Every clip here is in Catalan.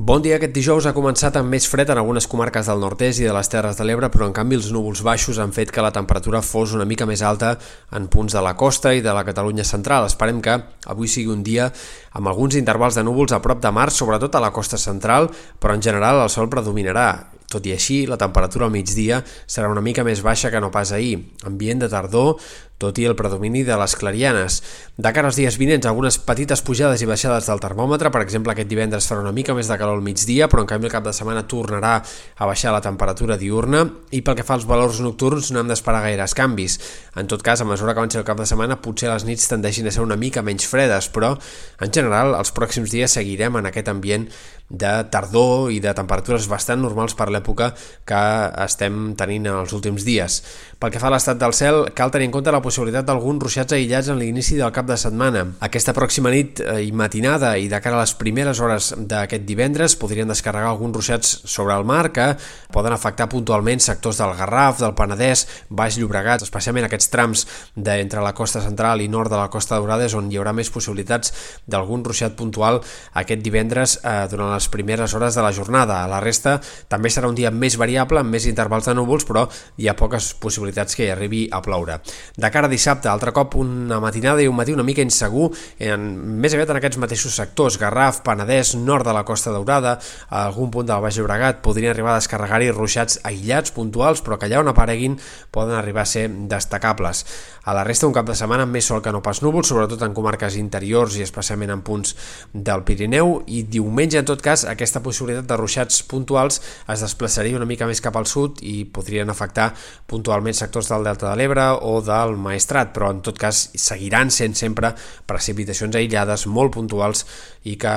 Bon dia. Aquest dijous ha començat amb més fred en algunes comarques del nord-est i de les Terres de l'Ebre, però en canvi els núvols baixos han fet que la temperatura fos una mica més alta en punts de la costa i de la Catalunya central. Esperem que avui sigui un dia amb alguns intervals de núvols a prop de mar, sobretot a la costa central, però en general el sol predominarà tot i així, la temperatura al migdia serà una mica més baixa que no pas ahir, ambient de tardor, tot i el predomini de les clarianes. De cara als dies vinents, algunes petites pujades i baixades del termòmetre, per exemple, aquest divendres farà una mica més de calor al migdia, però en canvi el cap de setmana tornarà a baixar la temperatura diurna, i pel que fa als valors nocturns no hem d'esperar gaires canvis. En tot cas, a mesura que avanci el cap de setmana, potser les nits tendeixin a ser una mica menys fredes, però en general els pròxims dies seguirem en aquest ambient de tardor i de temperatures bastant normals per l'època que estem tenint en els últims dies. Pel que fa a l'estat del cel, cal tenir en compte la possibilitat d'alguns ruixats aïllats en l'inici del cap de setmana. Aquesta pròxima nit eh, i matinada i de cara a les primeres hores d'aquest divendres podrien descarregar alguns ruixats sobre el mar que poden afectar puntualment sectors del Garraf, del Penedès, Baix Llobregat, especialment aquests trams d'entre la costa central i nord de la costa daurada és on hi haurà més possibilitats d'algun ruixat puntual aquest divendres eh, durant les primeres hores de la jornada. A la resta també serà un dia més variable, amb més intervals de núvols, però hi ha poques possibilitats que hi arribi a ploure. De cara a dissabte, altre cop una matinada i un matí una mica insegur, en, més aviat en aquests mateixos sectors, Garraf, Penedès, nord de la Costa Daurada, a algun punt del Baix Llobregat, podrien arribar a descarregar-hi ruixats aïllats, puntuals, però que allà on apareguin poden arribar a ser destacables. A la resta, un cap de setmana amb més sol que no pas núvols, sobretot en comarques interiors i especialment en punts del Pirineu, i diumenge, en tot cas, aquesta possibilitat de ruixats puntuals es desplaçaria una mica més cap al sud i podrien afectar puntualment sectors del Delta de l'Ebre o del Maestrat, però en tot cas seguiran sent sempre precipitacions aïllades molt puntuals i que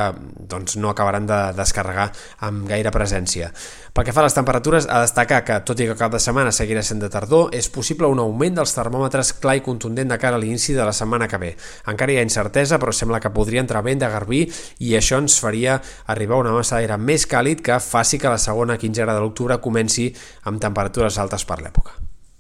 doncs, no acabaran de descarregar amb gaire presència. Pel que fa a les temperatures, a destacar que, tot i que cap de setmana seguirà sent de tardor, és possible un augment dels termòmetres clar i contundent de cara a l'inici de la setmana que ve. Encara hi ha incertesa, però sembla que podria entrar vent de Garbí i això ens faria arribar a una massa d'aire més càlid que faci que la segona quinzena de l'octubre comenci amb temperatures altes per l'època.